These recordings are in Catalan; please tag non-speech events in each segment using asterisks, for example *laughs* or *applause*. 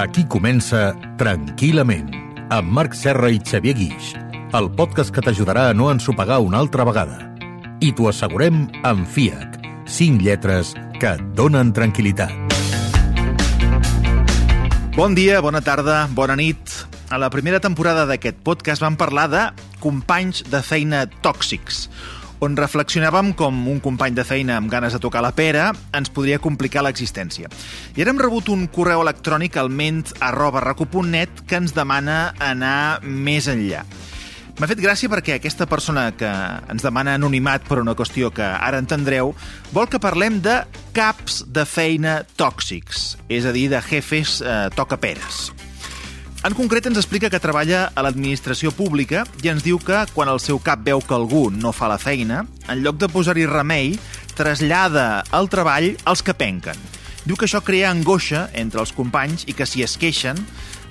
Aquí comença Tranquil·lament, amb Marc Serra i Xavier Guix, el podcast que t'ajudarà a no ensopegar una altra vegada. I t'ho assegurem amb FIAC, 5 lletres que et donen tranquil·litat. Bon dia, bona tarda, bona nit. A la primera temporada d'aquest podcast vam parlar de companys de feina tòxics, on reflexionàvem com un company de feina amb ganes de tocar la pera ens podria complicar l'existència. I ara hem rebut un correu electrònic al ment arroba que ens demana anar més enllà. M'ha fet gràcia perquè aquesta persona que ens demana anonimat per una qüestió que ara entendreu vol que parlem de caps de feina tòxics, és a dir, de jefes eh, tocaperes. En concret ens explica que treballa a l'administració pública i ens diu que quan el seu cap veu que algú no fa la feina, en lloc de posar-hi remei, trasllada el treball als que penquen. Diu que això crea angoixa entre els companys i que si es queixen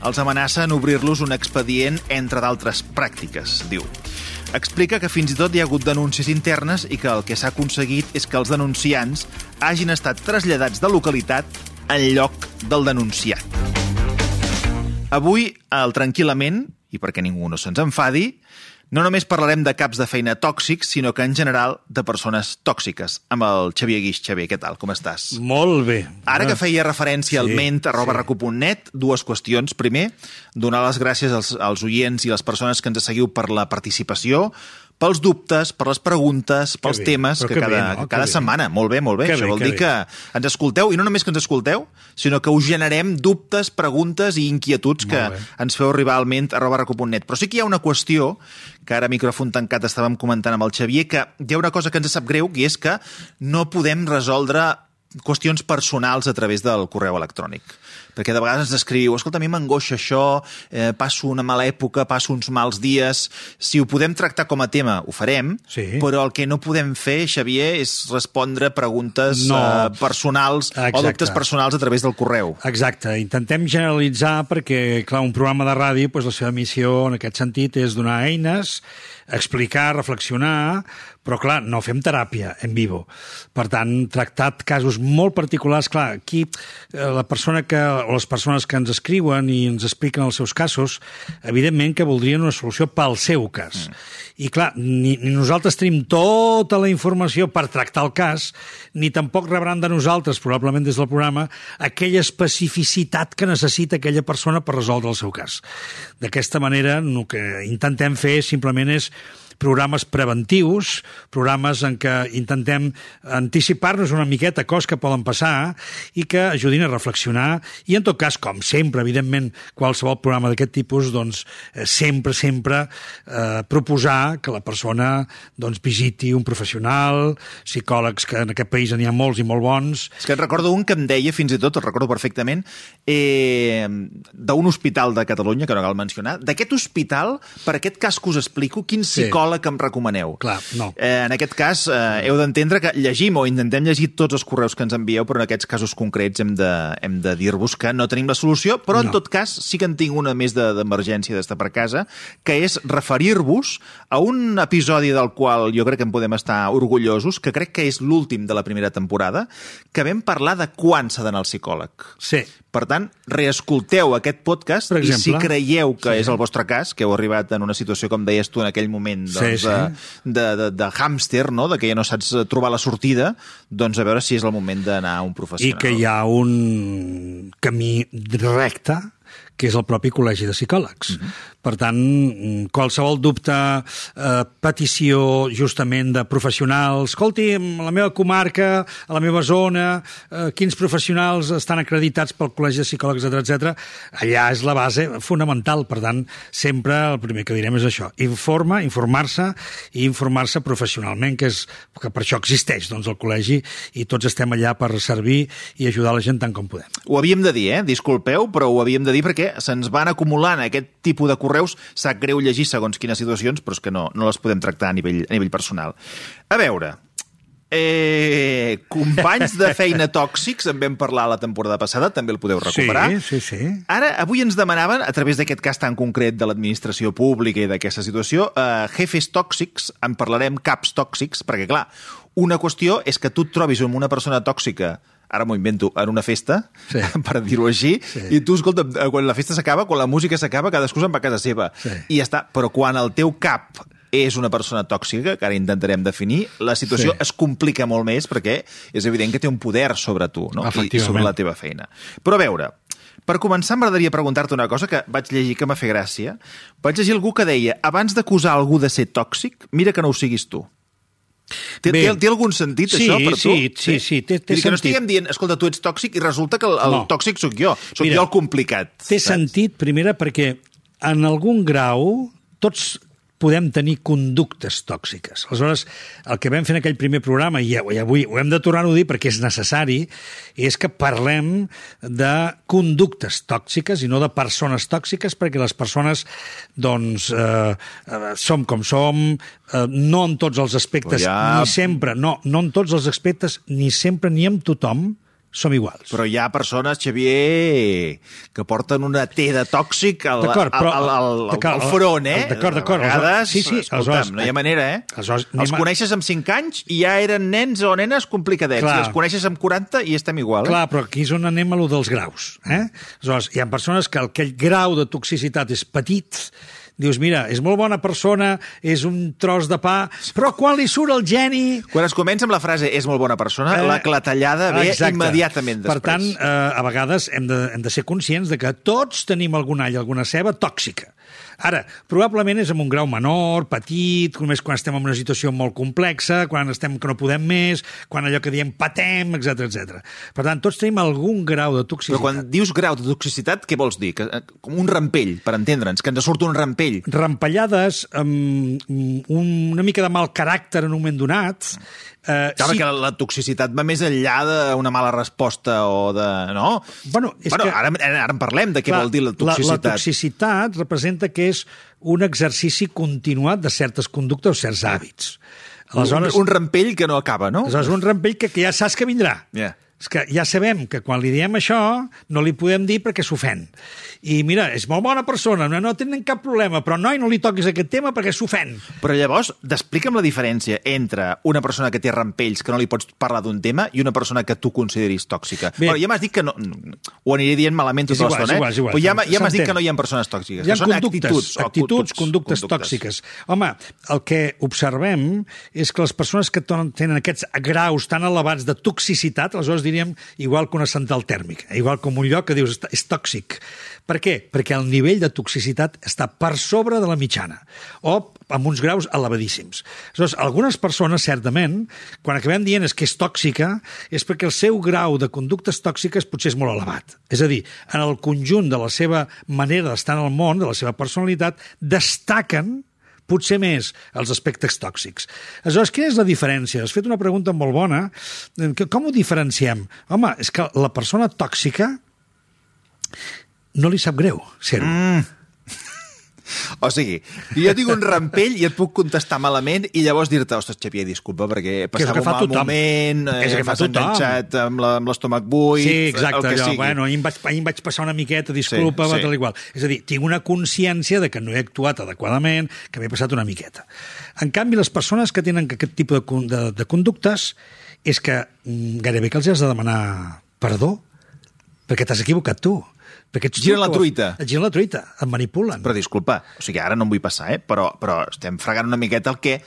els amenaça en obrir-los un expedient entre d'altres pràctiques, diu. Explica que fins i tot hi ha hagut denúncies internes i que el que s'ha aconseguit és que els denunciants hagin estat traslladats de localitat en lloc del denunciat. Avui, al Tranquil·lament, i perquè ningú no se'ns enfadi, no només parlarem de caps de feina tòxics, sinó que en general de persones tòxiques. Amb el Xavier Guix. Xavier, què tal? Com estàs? Molt bé. Ara que feia referència al Sí, ment arroba sí. recu.net, dues qüestions. Primer, donar les gràcies als, als oients i les persones que ens seguiu per la participació, pels dubtes, per les preguntes, pels bé, temes que que cada, bé, no? que Que cada bé. setmana. Molt bé, molt bé. Que Això bé, vol que dir bé. que ens escolteu, i no només que ens escolteu, sinó que us generem dubtes, preguntes i inquietuds que ens feu arribar al ment arroba recu.net. Però sí que hi ha una qüestió que ara a micròfon tancat estàvem comentant amb el Xavier, que hi ha una cosa que ens sap greu, i és que no podem resoldre qüestions personals a través del correu electrònic. Perquè de vegades ens escriu, escolta, a mi m'angoixa això, eh, passo una mala època, passo uns mals dies... Si ho podem tractar com a tema, ho farem, Sí. però el que no podem fer, Xavier, és respondre preguntes No. eh, personals o Exacte. dubtes personals a través del correu. Exacte, intentem generalitzar perquè, clar, un programa de ràdio, doncs la seva missió en aquest sentit és donar eines, explicar, reflexionar, però clar, no fem teràpia en vivo. Per tant, tractat casos molt particulars, clar, aquí eh, la persona que, o les persones que ens escriuen i ens expliquen els seus casos, evidentment que voldrien una solució pel seu cas. Mm. I clar, ni, ni nosaltres tenim tota la informació per tractar el cas, ni tampoc rebran de nosaltres, probablement des del programa, aquella especificitat que necessita aquella persona per resoldre el seu cas. D'aquesta manera, el que intentem fer simplement és programes preventius, programes en què intentem anticipar-nos una miqueta a coses que poden passar i que ajudin a reflexionar. I, en tot cas, com sempre, evidentment, qualsevol programa d'aquest tipus, doncs, eh, sempre, sempre eh, proposar que la persona doncs, visiti un professional, psicòlegs, que en aquest país n'hi ha molts i molt bons, És que en recordo un que em deia, fins i tot, el recordo perfectament, eh, d'un hospital de Catalunya, que no cal mencionar, d'aquest hospital, per aquest cas que us explico, quin Sí. Psicòleg em recomaneu? Clar, no. Eh, en aquest cas, eh, heu d'entendre que llegim o intentem llegir tots els correus que ens envieu, però en aquests casos concrets hem de, hem de dir-vos que no tenim la solució, però en No. tot cas sí que en tinc una més de- d'emergència d'estar per casa, que és referir-vos a un episodi del qual jo crec que en podem estar orgullosos, que crec que és l'últim de la primera temporada, que vam parlar de quan s'ha d'anar al psicòleg. sí, Per tant, reescolteu aquest podcast Per i si exemple. creieu que Sí. és el vostre cas, que heu arribat en una situació, com deies tu en aquell moment, Sí, doncs, sí. De, de, de, de hàmster, no? de que ja no saps eh, trobar la sortida, doncs a veure si és el moment d'anar a un i professional. que hi ha un camí recte que és el propi Col·legi de Psicòlegs. Mm -hmm. Per tant, qualsevol dubte, eh, petició justament de professionals, escolti, a la meva comarca, a la meva zona, eh, quins professionals estan acreditats pel Col·legi de Psicòlegs, etc etc. allà és la base fonamental. Per tant, sempre el primer que direm és això, informa, informar-se i informar-se professionalment, que, és, que per això existeix doncs, el col·legi i tots estem allà per servir i ajudar la gent tant com podem. Ho havíem de dir, eh? Disculpeu, però ho havíem de dir perquè se'ns van acumulant aquest tipus de correus. Sap greu llegir segons quines situacions, però és que no, no les podem tractar a nivell, a nivell personal. A veure, Eh, companys de feina *laughs* tòxics, en vam parlar la temporada passada, també el podeu recuperar. Sí, sí, sí. Ara, avui ens demanaven, a través d'aquest cas tan concret de l'administració pública i d'aquesta situació, eh, jefes tòxics, en parlarem caps tòxics, perquè, clar, una qüestió és que tu et trobis amb una persona tòxica ara m'ho invento, en una festa, Sí. *laughs* per dir-ho així, Sí. i tu, escolta, eh, quan la festa s'acaba, quan la música s'acaba, cadascú se'n va a casa seva. Sí. I ja està. Però quan el teu cap és una persona tòxica, que ara intentarem definir, la situació Sí. es complica molt més perquè és evident que té un poder sobre tu no? I, sobre la teva feina. Però a veure, per començar m'agradaria preguntar-te una cosa que vaig llegir que m'ha fet gràcia. Vaig llegir algú que deia abans d'acusar algú de ser tòxic, mira que no ho siguis tu. Té, Bé. té, té algun sentit, Sí, això, per tu? sí, sí, sí, té- té dir que no sentit. estiguem dient, escolta, tu ets tòxic i resulta que el, el No. tòxic sóc jo. Sóc Mira, jo el complicat. Té saps? sentit, primera, perquè en algun grau tots podem tenir conductes tòxiques. Aleshores, el que vam fer en aquell primer programa, i avui ho hem de tornar-ho a dir perquè és necessari, és que parlem de conductes tòxiques i no de persones tòxiques, perquè les persones, doncs, eh, eh, som com som, eh, no en tots els aspectes, ja- ni sempre, no, no en tots els aspectes, ni sempre, ni amb tothom, som iguals. Però hi ha persones, Xavier, que porten una T de tòxic al, però- al, al, al, al front, eh? d'acord, d'acord, A vegades, sí, sí, escolta'm, no hi ha manera, eh? aleshores, Els coneixes amb 5 anys i ja eren nens o nenes complicadets. Clar. I els coneixes amb 40 i estem igual, eh? Clar, però aquí és on anem a lo dels graus. Eh? Aleshores, hi ha persones que aquell grau de toxicitat és petit, dius, mira, és molt bona persona, és un tros de pa, però quan li surt el geni... Quan es comença amb la frase és molt bona persona, Eh, la clatellada ve exacte. immediatament després. Per tant, eh, a vegades hem de, hem de ser conscients de que tots tenim algun all, alguna ceba tòxica. Ara, probablement és en un grau menor, petit, només quan estem en una situació molt complexa, quan estem que no podem més, quan allò que diem patem, etc etc. Per tant, tots tenim algun grau de toxicitat. Però quan dius grau de toxicitat, què vols dir? Que, eh, com un rampell, per entendre'ns, que ens surt un rampell. rampellades, amb una mica de mal caràcter en un moment donat... Eh, Clar, sí. que la toxicitat va més enllà d'una mala resposta o de... No? Bueno, és bueno que- ara, ara en parlem de què Clar, vol dir la La, toxicitat. la toxicitat representa que és un exercici continuat de certes conductes o certs hàbits. Aleshores, un, un rampell que no acaba, no? aleshores un rampell que, que ja saps que vindrà. Ja. És que ja sabem que quan li diem això no li podem dir perquè s'ofèn. I mira, és molt bona persona, no, no tenen cap problema, però noi, no li toquis aquest tema perquè s'ofèn. Però llavors, explica'm la diferència entre una persona que té rampells, que no li pots parlar d'un tema, i una persona que tu consideris tòxica. Bé. Però ja m'has dit que no... Ho aniré dient malament tota l'estona, és igual, eh? igual. Però ja, ja m'has dit que no hi ha persones tòxiques, Hi ha que són conductes, actituds. o actituds, conductes, tòxiques. Home, el que observem és que les persones que tenen aquests graus tan elevats de toxicitat, aleshores diríem igual que una central tèrmica, igual com un lloc que dius "Està- és tòxic. Per què? Perquè el nivell de toxicitat està per sobre de la mitjana o amb uns graus elevadíssims. Aleshores, algunes persones, certament, quan acabem dient és que és tòxica, és perquè el seu grau de conductes tòxiques potser és molt elevat. És a dir, en el conjunt de la seva manera d'estar en el món, de la seva personalitat, destaquen potser més els aspectes tòxics. Aleshores, quina és la diferència? Has fet una pregunta molt bona. Com ho diferenciem? Home, és que la persona tòxica no li sap greu ser-ho. Mm. *laughs* O sigui, jo tinc un rampell i et puc contestar malament i llavors dir-te, ostres, Xavier, disculpa, perquè passava que un mal tothom. moment, Que és el que m'has enganxat amb l'estómac buit, Sí, exacte, el que allò, sigui. bueno, ahir em, vaig, ahir em vaig passar una miqueta, disculpa, Sí, sí, sí. tal i qual. És a dir, tinc una consciència de que no he actuat adequadament, que m'he passat una miqueta. En canvi, les persones que tenen aquest tipus de, de, de conductes és que mm, gairebé que els has de demanar perdó, perquè t'has equivocat tu. Perquè tu Giren la truita. Et giren la truita, et manipulen. Però disculpa, o sigui, ara no em vull passar, eh? però, però estem fregant una miqueta el que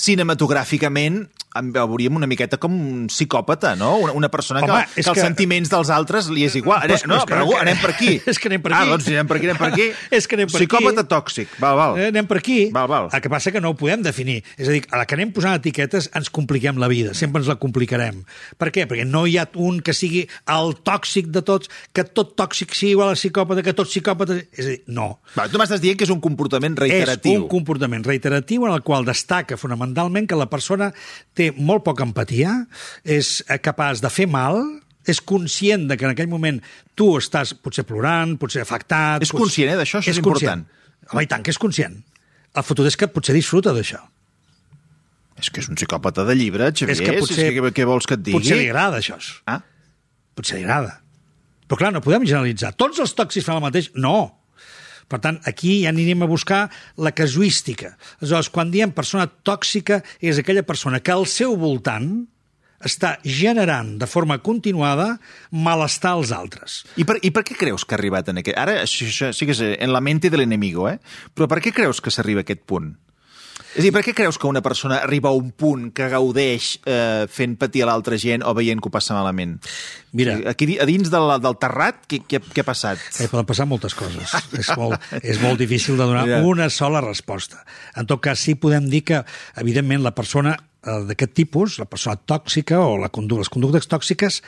cinematogràficament em veuríem una miqueta com un psicòpata, no? Una, una persona que, Home, que els que- sentiments dels altres li és igual. Però no, que- però algú, anem per aquí. *laughs* És que anem per Ah, aquí. doncs si anem per aquí, anem per aquí. *laughs* És que anem per aquí. Psicòpata tòxic. Val, val. Eh, anem per aquí. Val, val. El que passa que no ho podem definir. És a dir, a la que anem posant etiquetes ens compliquem la vida, sempre ens la complicarem. Per què? Perquè no hi ha un que sigui el tòxic de tots, que tot tòxic sigui igual a psicòpata, que tot psicòpata... És a dir, no. Va, tu m'estàs dient que és un comportament reiteratiu. És un comportament reiteratiu en el qual destaca fonamentalment que la persona té molt poca empatia, és eh, capaç de fer mal, és conscient de que en aquell moment tu estàs potser plorant, potser afectat... És potser- conscient, eh, d'això? Això és conscient. important. Home, i tant que és conscient. El fotut és que potser disfruta d'això. És que és un psicòpata de llibre, Xavier. És que potser, és que, què vols que et digui? potser li agrada això. Ah? Potser li agrada. Però clar, no podem generalitzar. Tots els tòxics fan el mateix? No. Per tant, aquí ja anirem a buscar la casuística. Aleshores, quan diem persona tòxica, és aquella persona que al seu voltant està generant de forma continuada malestar als altres. I per, I per què creus que ha arribat en aquest... Ara, això, això sí que és en la mente de l'enemigo, eh? Però per què creus que s'arriba a aquest punt? És a dir, per què creus que una persona arriba a un punt que gaudeix eh, fent patir a l'altra gent o veient que ho passa malament? Mira, Aquí a dins del, del terrat, què, què, què ha passat? Eh, poden passar moltes coses. és, molt, *laughs* és molt difícil de donar Ja. una sola resposta. En tot cas, sí podem dir que, evidentment, la persona eh, d'aquest tipus, la persona tòxica o la condu les conductes tòxiques,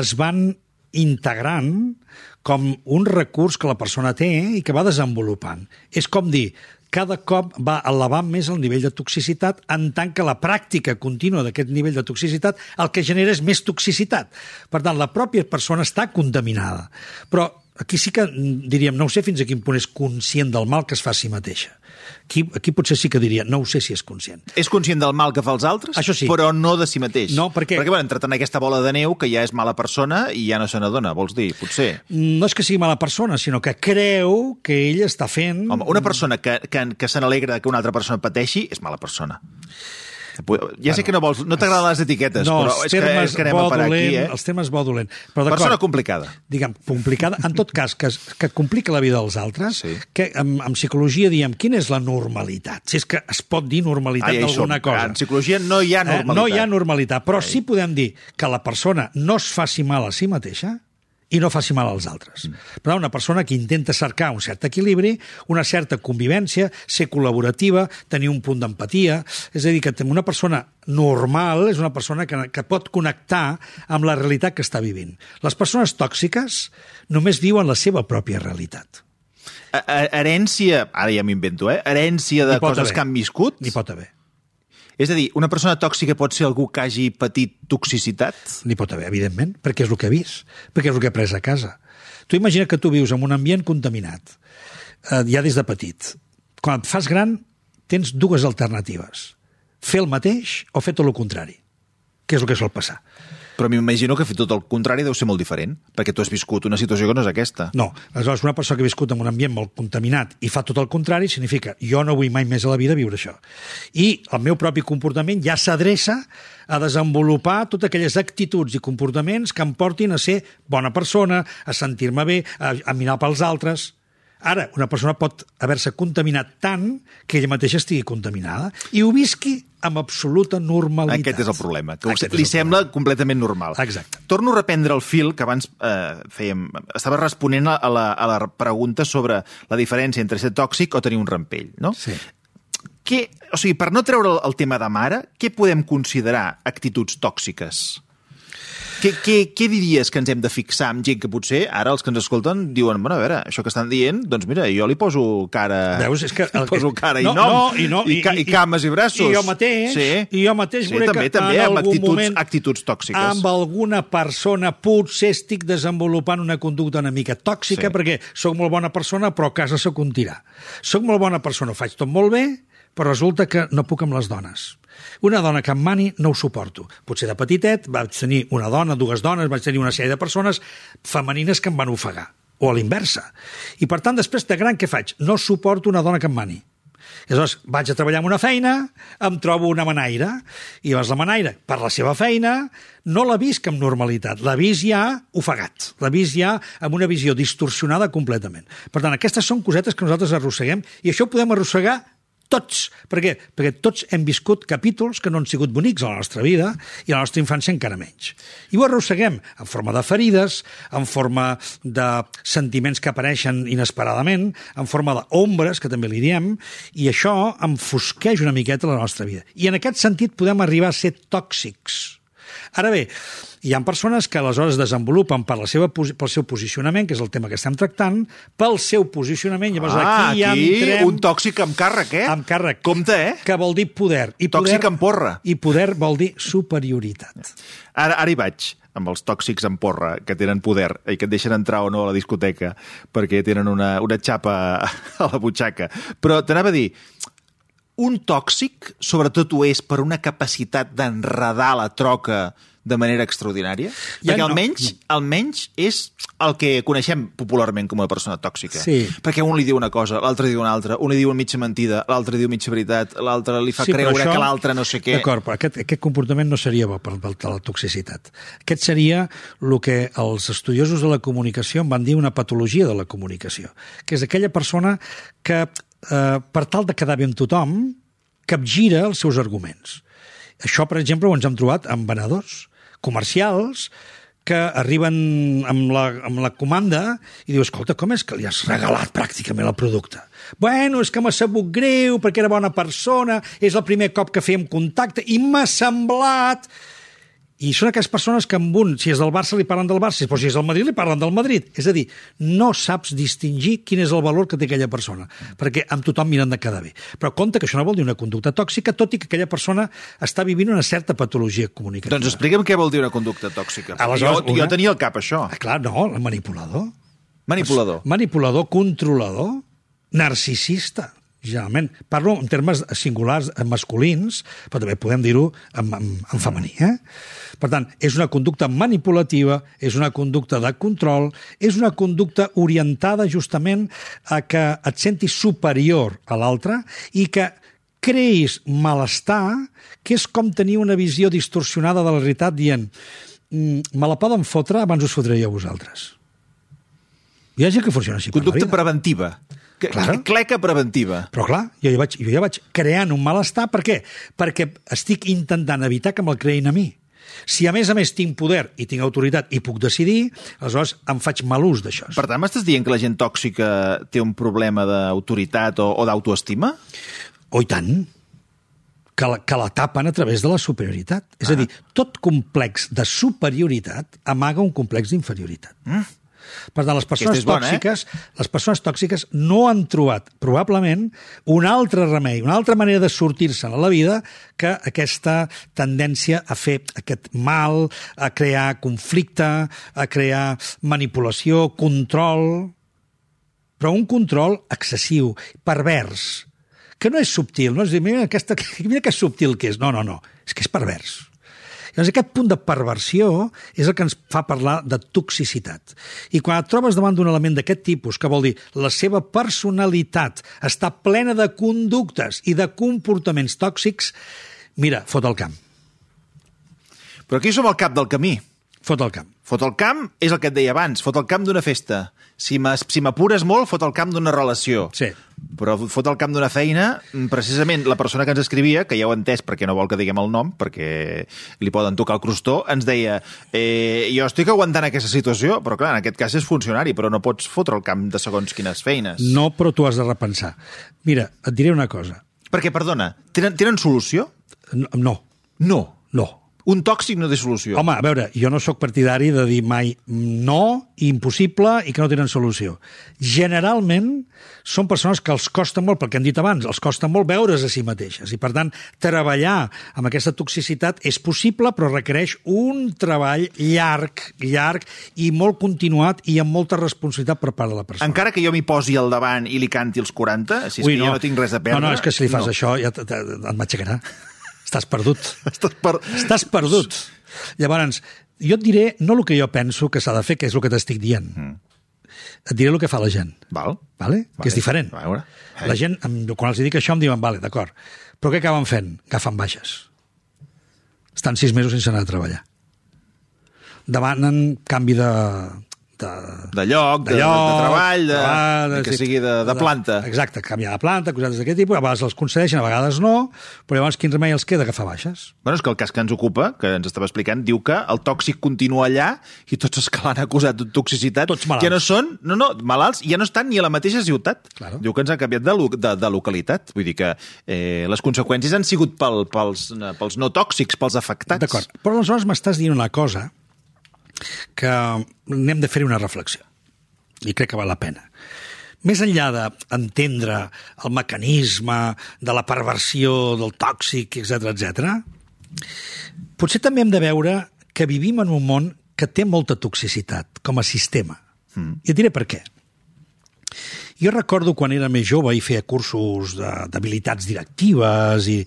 es van integrant com un recurs que la persona té i que va desenvolupant. És com dir, cada cop va elevant més el nivell de toxicitat en tant que la pràctica contínua d'aquest nivell de toxicitat el que genera és més toxicitat. Per tant, la pròpia persona està contaminada. Però aquí sí que mm, diríem, no sé fins a quin punt és conscient del mal que es fa a si mateixa. Aquí, aquí potser sí que diria, no ho sé si és conscient. És conscient del mal que fa als altres, Això sí. però no de si mateix. No, perquè- Perquè, bueno, entrat en aquesta bola de neu que ja és mala persona i ja no se n'adona, vols dir, potser. No és que sigui mala persona, sinó que creu que ell està fent... Home, una persona que, que, que se n'alegra que una altra persona pateixi és mala persona. Ja sé que no vols, no t'agraden les etiquetes, no, però és que, és que anem a parar dolent, aquí, eh? Els temes bo dolent. Però Persona complicada. diguem, complicada, en tot cas, que, que complica la vida dels altres, Sí. que en, en psicologia diem, quina és la normalitat? Si és que es pot dir normalitat d'alguna cosa. En psicologia no hi ha normalitat. Eh, no hi ha normalitat, però sí podem dir que la persona no es faci mal a si mateixa i no faci mal als altres. Mm. Per tant, una persona que intenta cercar un cert equilibri, una certa convivència, ser col·laborativa, tenir un punt d'empatia, és a dir, que una persona normal és una persona que, que pot connectar amb la realitat que està vivint. Les persones tòxiques només viuen la seva pròpia realitat. A- a- Herència, ara ja m'invento, eh? Herència de coses haver. que han viscut. N'hi pot haver. És a dir, una persona tòxica pot ser algú que hagi patit toxicitat? N'hi pot haver, evidentment, perquè és el que ha vist, perquè és el que ha pres a casa. Tu imagina que tu vius en un ambient contaminat, eh, ja des de petit. Quan et fas gran, tens dues alternatives. Fer el mateix o fer tot el contrari, que és el que sol passar. Però m'imagino que fer tot el contrari deu ser molt diferent, perquè tu has viscut una situació que no és aquesta. No, aleshores una persona que ha viscut en un ambient molt contaminat i fa tot el contrari significa jo no vull mai més a la vida viure això. I el meu propi comportament ja s'adreça a desenvolupar totes aquelles actituds i comportaments que em portin a ser bona persona, a sentir-me bé, a, a mirar pels altres. Ara, una persona pot haver-se contaminat tant que ella mateixa estigui contaminada i ho visqui amb absoluta normalitat. Aquest és el problema, que Aquest li sembla problema. completament normal. Exacte. Torno a reprendre el fil que abans eh, fèiem. Estava responent a la, a la pregunta sobre la diferència entre ser tòxic o tenir un rampell, no? Sí. Què, o sigui, per no treure el, el tema de mare, què podem considerar actituds tòxiques? Què, què, què diries que ens hem de fixar amb gent que potser ara els que ens escolten diuen, bueno, a veure, això que estan dient, doncs mira, jo li poso cara... Veus? És que... *laughs* Li poso cara no, i nom, no, i, no, i, ca, i, cames i braços. I jo mateix, sí. i jo mateix sí, veuré també, que també, en amb algun actituds, moment actituds tòxiques. amb alguna persona potser estic desenvolupant una conducta una mica tòxica Sí. perquè sóc molt bona persona però a casa sóc un tirà. Sóc molt bona persona, ho faig tot molt bé, però resulta que no puc amb les dones. Una dona que em mani no ho suporto. Potser de petitet vaig tenir una dona, dues dones, vaig tenir una sèrie de persones femenines que em van ofegar. O a l'inversa. I per tant, després de gran, què faig? No suporto una dona que em mani. Aleshores vaig a treballar en una feina, em trobo una manaire, i llavors la manaire, per la seva feina, no la visc amb normalitat, la vist ja ofegat, la vist ja amb una visió distorsionada completament. Per tant, aquestes són cosetes que nosaltres arrosseguem, i això ho podem arrossegar tots. Per què? Perquè tots hem viscut capítols que no han sigut bonics a la nostra vida i a la nostra infància encara menys. I ho arrosseguem en forma de ferides, en forma de sentiments que apareixen inesperadament, en forma d'ombres, que també li diem, i això enfosqueix una miqueta la nostra vida. I en aquest sentit podem arribar a ser tòxics. Ara bé, hi ha persones que aleshores desenvolupen per la seva, pel seu posicionament, que és el tema que estem tractant, pel seu posicionament, llavors ah, aquí, aquí entrem... un tòxic amb càrrec, eh? Amb càrrec. Compte, eh? Que vol dir poder. I Tòxic poder, amb porra. I poder vol dir superioritat. Ara, ara hi vaig, amb els tòxics amb porra, que tenen poder i que et deixen entrar o no a la discoteca perquè tenen una, una xapa *laughs* a la butxaca. Però t'anava a dir, un tòxic, sobretot ho és per una capacitat d'enredar la troca de manera extraordinària? Ja Perquè no, almenys, almenys és el que coneixem popularment com a persona tòxica. Sí. Perquè un li diu una cosa, l'altre diu una altra, un li diu mitja mentida, l'altre diu mitja veritat, l'altre li fa Sí, creure això- que l'altre no sé què. D'acord, però aquest, aquest comportament no seria bo per, per la toxicitat. Aquest seria el que els estudiosos de la comunicació en van dir una patologia de la comunicació, que és aquella persona que, eh, per tal de quedar bé amb tothom, capgira els seus arguments. Això, per exemple, ho ens hem trobat amb venedors comercials que arriben amb la, amb la comanda i diu, escolta, com és que li has regalat pràcticament el producte? Bueno, és que m'ha sabut greu perquè era bona persona, és el primer cop que fèiem contacte i m'ha semblat... I són aquelles persones que amb un, si és del Barça, li parlen del Barça, però si és del Madrid, li parlen del Madrid. És a dir, no saps distingir quin és el valor que té aquella persona, perquè amb tothom miren de quedar bé. Però compte que això no vol dir una conducta tòxica, tot i que aquella persona està vivint una certa patologia comunicativa. Doncs explica'm què vol dir una conducta tòxica. Aleshores, jo, una- jo tenia al cap això. Ah, clar, no, el manipulador. Manipulador. Manipulador, controlador, narcisista, generalment. Parlo en termes singulars eh, masculins, però també podem dir-ho en, en, en femení. Eh? Per tant, és una conducta manipulativa, és una conducta de control, és una conducta orientada justament a que et sentis superior a l'altre i que creïs malestar, que és com tenir una visió distorsionada de la realitat dient "Mm, me la poden fotre, abans us fotré jo a vosaltres. Hi ha gent que funciona així. Conducta preventiva. Que, Claro. Cleca preventiva. Però clar, jo ja, vaig, jo ja vaig creant un malestar. Per què? Perquè estic intentant evitar que me'l creïn a mi. Si a més a més tinc poder i tinc autoritat i puc decidir, aleshores em faig mal ús d'això. Per tant, m'estàs dient que la gent tòxica té un problema d'autoritat o, o d'autoestima? O i tant, que la, que la tapen a través de la superioritat. És a dir, tot complex de superioritat amaga un complex d'inferioritat. Mm. Per tant, les persones bona, eh? tòxiques, les persones tòxiques no han trobat, probablement, un altre remei, una altra manera de sortir-se a la vida que aquesta tendència a fer aquest mal, a crear conflicte, a crear manipulació, control, però un control excessiu, pervers, que no és subtil, no és dir, mira, aquesta, *laughs* mira que subtil que és. No, no, no, és que és pervers. Llavors, aquest punt de perversió és el que ens fa parlar de toxicitat. I quan et trobes davant d'un element d'aquest tipus, que vol dir la seva personalitat està plena de conductes i de comportaments tòxics, mira, fot el camp. Però aquí som al cap del camí. Fot el camp. Fot el camp és el que et deia abans, fot el camp d'una festa. Si m'as- si m'apures molt, fot el camp d'una relació. Sí. Però fot el camp d'una feina, mm, precisament la persona que ens escrivia, que ja ho he entès perquè no vol que diguem el nom, perquè li poden tocar el crostó, ens deia eh, jo estic aguantant aquesta situació, però clar, en aquest cas és funcionari, però no pots fotre el camp de segons quines feines. No, però tu has de repensar. Mira, et diré una cosa. Perquè, perdona, tenen, tenen solució? No, no. No. No. Un tòxic no té solució. Home, a veure, jo no sóc partidari de dir mai no, impossible i que no tenen solució. Generalment són persones que els costa molt, pel que hem dit abans, els costa molt veure's a si mateixes. I, per tant, treballar amb aquesta toxicitat és possible, però requereix un treball llarg, llarg i molt continuat i amb molta responsabilitat per part de la persona. Encara que jo m'hi posi al davant i li canti els 40, si és Ui, que jo no tinc res a perdre... No, no, és que si li fas no. això ja t- t- et m'aixecarà. Estàs perdut. *laughs* Estàs per... Estàs perdut. Llavors, jo et diré no el que jo penso que s'ha de fer, que és el que t'estic dient. Mm. Et diré el que fa la gent. Val. Vale? Vale. Que és diferent. A veure. La gent, quan els dic això, em diuen, vale, d'acord. Però què acaben fent? Agafen baixes. Estan sis mesos sense anar a treballar. Demanen canvi de, de, De lloc, de, de, lloc, de treball, de, treball, de que sigui de, de planta. Exacte, canviar de planta, coses d'aquest tipus. A vegades els concedeixen, a vegades no, però llavors quin remei els queda? Agafar baixes. Bueno, és que el cas que ens ocupa, que ens estava explicant, diu que el tòxic continua allà i tots els que l'han acusat de toxicitat Tots malalts. ja no són, no, no, malalts, ja no estan ni a la mateixa ciutat. Claro. Diu que ens han canviat de, lo- de, de localitat. Vull dir que eh, les conseqüències han sigut pel, pels, pels no tòxics, pels afectats. D'acord. Però aleshores m'estàs dient una cosa que n'hem de fer una reflexió. I crec que val la pena. Més enllà d'entendre el mecanisme de la perversió, del tòxic, etc etc, potser també hem de veure que vivim en un món que té molta toxicitat com a sistema. Mm. I et diré per què. Jo recordo quan era més jove i feia cursos de- d'habilitats directives i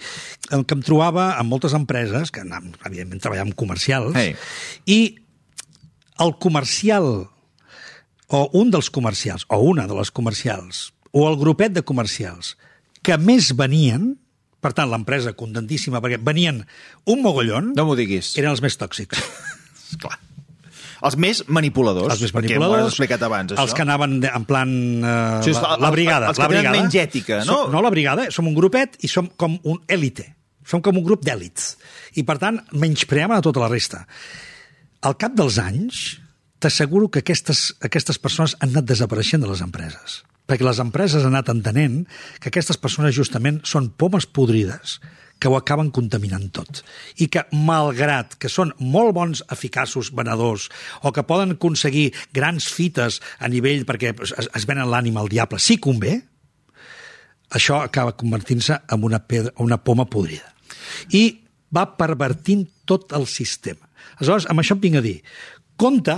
que em trobava en moltes empreses, que anàvem, evidentment treballàvem comercials, Ei. i el comercial o un dels comercials, o una de les comercials, o el grupet de comercials que més venien, per tant, l'empresa contentíssima, perquè venien un mogollon, No m'ho diguis. eren els més tòxics. *laughs* Clar. Els més manipuladors. els més perquè manipuladors, has explicat abans, això. els que anaven de, en plan... Eh, la, la brigada. els que la tenen brigada. menys ètica, no? Som, no la brigada, som un grupet i som com un élite. Som com un grup d'èlits. I, per tant, menyspreaven a tota la resta. Al cap dels anys, t'asseguro que aquestes, aquestes persones han anat desapareixent de les empreses. Perquè les empreses han anat entenent que aquestes persones justament són pomes podrides que ho acaben contaminant tot. I que, malgrat que són molt bons, eficaços venedors, o que poden aconseguir grans fites a nivell perquè es, es venen l'ànima al diable, si convé, això acaba convertint-se en una, pedra, una poma podrida. I va pervertint tot el sistema. Aleshores, amb això et vinc a dir, compte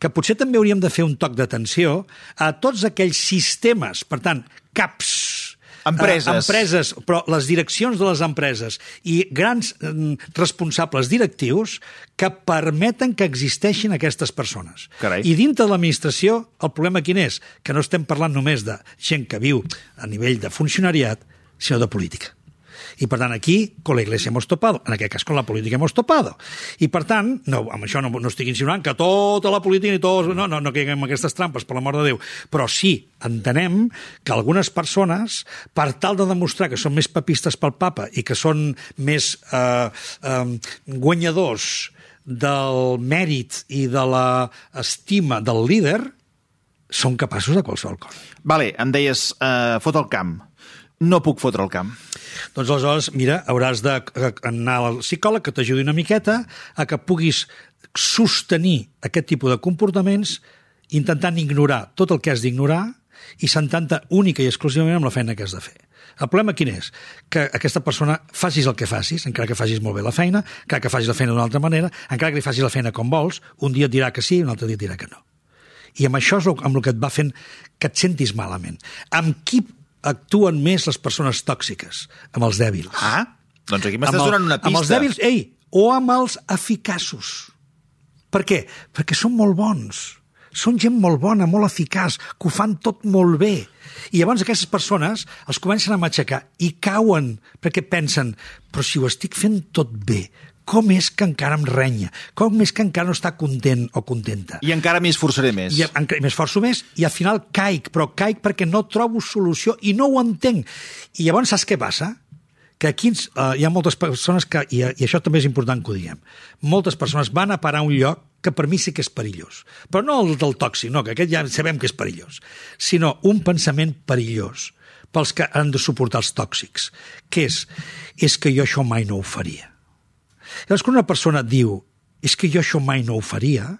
que potser també hauríem de fer un toc d'atenció a tots aquells sistemes, per tant, caps, Empreses. eh, empreses, però les direccions de les empreses i grans eh, responsables directius que permeten que existeixin aquestes persones. Carai. I dintre de l'administració, el problema quin és? Que no estem parlant només de gent que viu a nivell de funcionariat, sinó de política. I, per tant, aquí, con la Iglesia hemos topado. En aquest cas, con la política hemos topado. I, per tant, no, amb això no, no estic insinuant que tota la política i tots... No, no, no caiguem aquestes trampes, per l'amor de Déu. Però sí, entenem que algunes persones, per tal de demostrar que són més papistes pel papa i que són més eh, eh, guanyadors del mèrit i de la estima del líder, són capaços de qualsevol cosa. Vale, em deies, uh, fot el camp. No puc fotre el camp. Doncs aleshores, mira, hauràs d'anar al psicòleg que t'ajudi una miqueta a que puguis sostenir aquest tipus de comportaments intentant ignorar tot el que has d'ignorar i sentant-te única i exclusivament amb la feina que has de fer. El problema quin és? Que aquesta persona facis el que facis, encara que facis molt bé la feina, encara que facis la feina d'una altra manera, encara que li facis la feina com vols, un dia et dirà que sí i un altre dia et dirà que no. I amb això és amb el que et va fent que et sentis malament. Amb qui actuen més les persones tòxiques? Amb els dèbils. Ah, doncs aquí m'estàs donant una pista. Amb els dèbils, ei, o amb els eficaços. Per què? Perquè són molt bons. Són gent molt bona, molt eficaç, que ho fan tot molt bé. I llavors aquestes persones els comencen a matxacar i cauen perquè pensen però si ho estic fent tot bé, com és que encara em renya? Com és que encara no està content o contenta? I encara m'hi esforçaré més. I encara m'esforço més i al final caic, però caic perquè no trobo solució i no ho entenc. I llavors saps què passa? Que aquí uh, hi ha moltes persones que, i, i això també és important que ho diguem, moltes persones van a parar a un lloc que per mi sí que és perillós. Però no el del tòxic, no, que aquest ja sabem que és perillós, sinó un pensament perillós pels que han de suportar els tòxics, que és, és que jo això mai no ho faria. Llavors, quan una persona diu és que jo això mai no ho faria,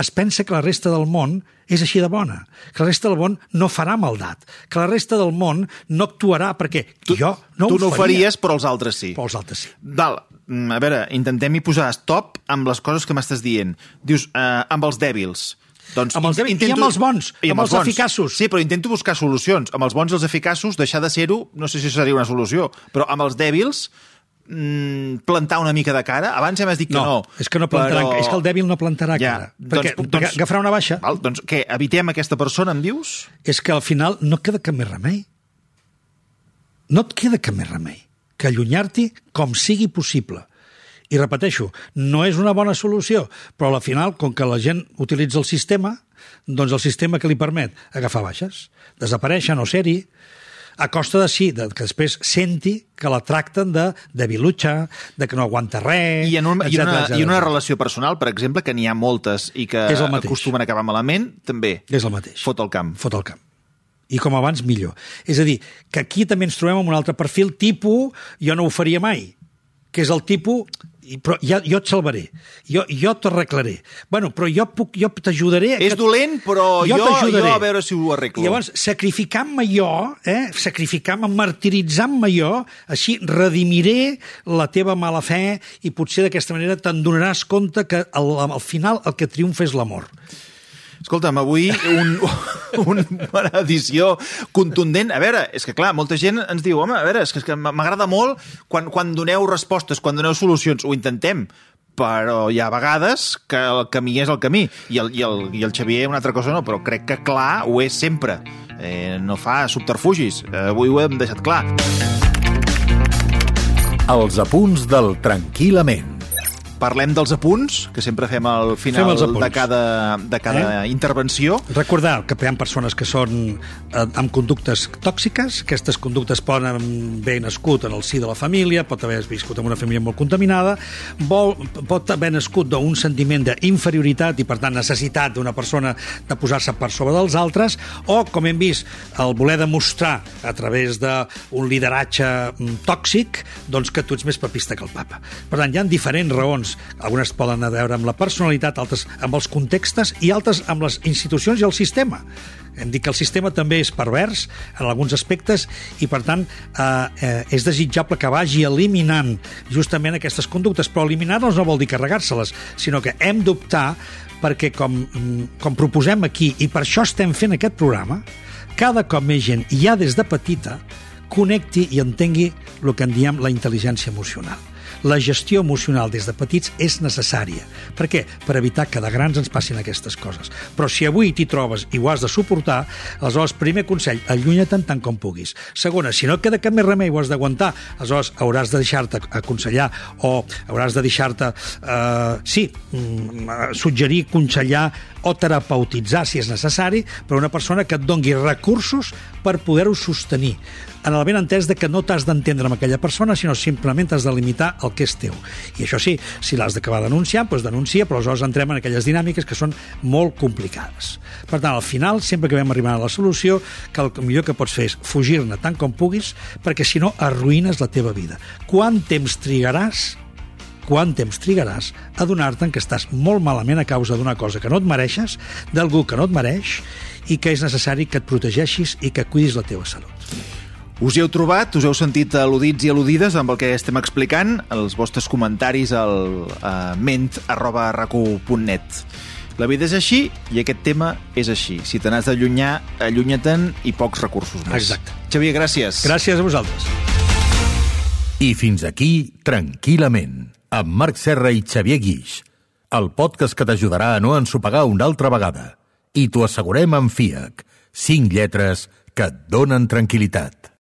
es pensa que la resta del món és així de bona, que la resta del món no farà maldat, que la resta del món no actuarà perquè tu, jo no tu ho no ho faria, faries, però els altres sí. però els altres sí. Val, mm, a veure, intentem-hi posar stop amb les coses que m'estàs dient. Dius, eh, amb els dèbils. Doncs Amb els dèbils i amb els bons, amb els eficaços. Sí, però intento buscar solucions. Amb els bons i els eficaços, deixar de ser-ho, no sé si seria una solució, però amb els dèbils, plantar una mica de cara. Abans ja m'has dit que No, no. és que no plantarà, però... és que el dèbil no plantarà Ja, cara. perquè, doncs- perquè doncs- agafarà una baixa Val, doncs què, evitem aquesta persona, em dius? és que al final no queda cap més remei. No et queda cap més remei que allunyar-t'hi com sigui possible. I repeteixo, no és una bona solució, però al final, com que la gent utilitza el sistema, doncs el sistema que li permet agafar baixes, desaparèixer, no ser-hi, a costa de sí, de, que després senti que la tracten de, de vilutxa, de que no aguanta res, I en, un, i, etcètera, una, etcètera, I una relació personal, per exemple, que n'hi ha moltes i que És el mateix. acostumen a acabar malament, també. És el mateix. Fot el camp. Fot el camp. I com abans, millor. És a dir, que aquí també ens trobem amb un altre perfil tipus jo no ho faria mai, que és el tipus i- però ja, jo et salvaré, jo, jo t'arreglaré. Bueno, però jo puc, jo t'ajudaré... És que- dolent, però jo, jo, t'ajudaré. a veure si ho arreglo. Llavors, sacrificant-me jo, eh, sacrificant-me, martiritzant-me jo, així redimiré la teva mala fe i potser d'aquesta manera te'n donaràs compte que al, al final el que triomfa és l'amor. Escolta'm, avui un, *laughs* un, una edició contundent. A veure, és que clar, molta gent ens diu, home, a veure, és que, que m'agrada molt quan, quan doneu respostes, quan doneu solucions, ho intentem, però hi ha vegades que el camí és el camí i el, i el, i el Xavier una altra cosa no, però crec que clar ho és sempre. Eh, no fa subterfugis. Eh, avui ho hem deixat clar. Els apunts del Tranquil·lament. Parlem dels apunts, que sempre fem al final Fem de cada, de cada eh? intervenció. Recordar que hi ha persones que són eh, amb conductes tòxiques, aquestes conductes poden haver nascut en el si de la família, pot haver viscut en una família molt contaminada, vol, pot haver nascut d'un sentiment d'inferioritat i, per tant, necessitat d'una persona de posar-se per sobre dels altres, o, com hem vist, el voler demostrar a través d'un lideratge mm, tòxic doncs que tu ets més papista que el papa. Per tant, hi ha diferents raons algunes poden a veure amb la personalitat, altres amb els contextes i altres amb les institucions i el sistema. Hem dit que el sistema també és pervers en alguns aspectes i, per tant, eh, eh, és desitjable que vagi eliminant justament aquestes conductes, però eliminar-les no vol dir carregar-se-les, sinó que hem d'optar perquè, com, com proposem aquí, i per això estem fent aquest programa, cada cop més gent, ja des de petita, connecti i entengui el que en diem la intel·ligència emocional la gestió emocional des de petits és necessària. Per què? Per evitar que de grans ens passin aquestes coses. Però si avui t'hi trobes i ho has de suportar, aleshores, primer consell, allunya-te'n tant com puguis. Segona, si no queda cap més remei, ho has d'aguantar, aleshores hauràs de deixar-te aconsellar o hauràs de deixar-te, eh, sí, mm, suggerir, aconsellar o terapeutitzar, si és necessari, per una persona que et dongui recursos per poder-ho sostenir en el ben entès de que no t'has d'entendre amb aquella persona, sinó simplement has de limitar el que és teu. I això sí, si l'has d'acabar denunciant, doncs denuncia, però aleshores entrem en aquelles dinàmiques que són molt complicades. Per tant, al final, sempre que vam arribar a la solució, que el millor que pots fer és fugir-ne tant com puguis, perquè si no arruïnes la teva vida. Quant temps trigaràs quant temps trigaràs a donar-te'n que estàs molt malament a causa d'una cosa que no et mereixes, d'algú que no et mereix i que és necessari que et protegeixis i que cuidis la teva salut. Us hi heu trobat, us heu sentit al·ludits i al·ludides amb el que estem explicant, els vostres comentaris al uh, ment arroba racu.net. La vida és així i aquest tema és així. Si te n'has d'allunyar, allunya-te'n i pocs recursos més. Exacte. Xavier, gràcies. Gràcies a vosaltres. I fins aquí, tranquil·lament, amb Marc Serra i Xavier Guix, el podcast que t'ajudarà a no ensopegar una altra vegada. I t'ho assegurem amb FIAC, cinc lletres que et donen tranquil·litat.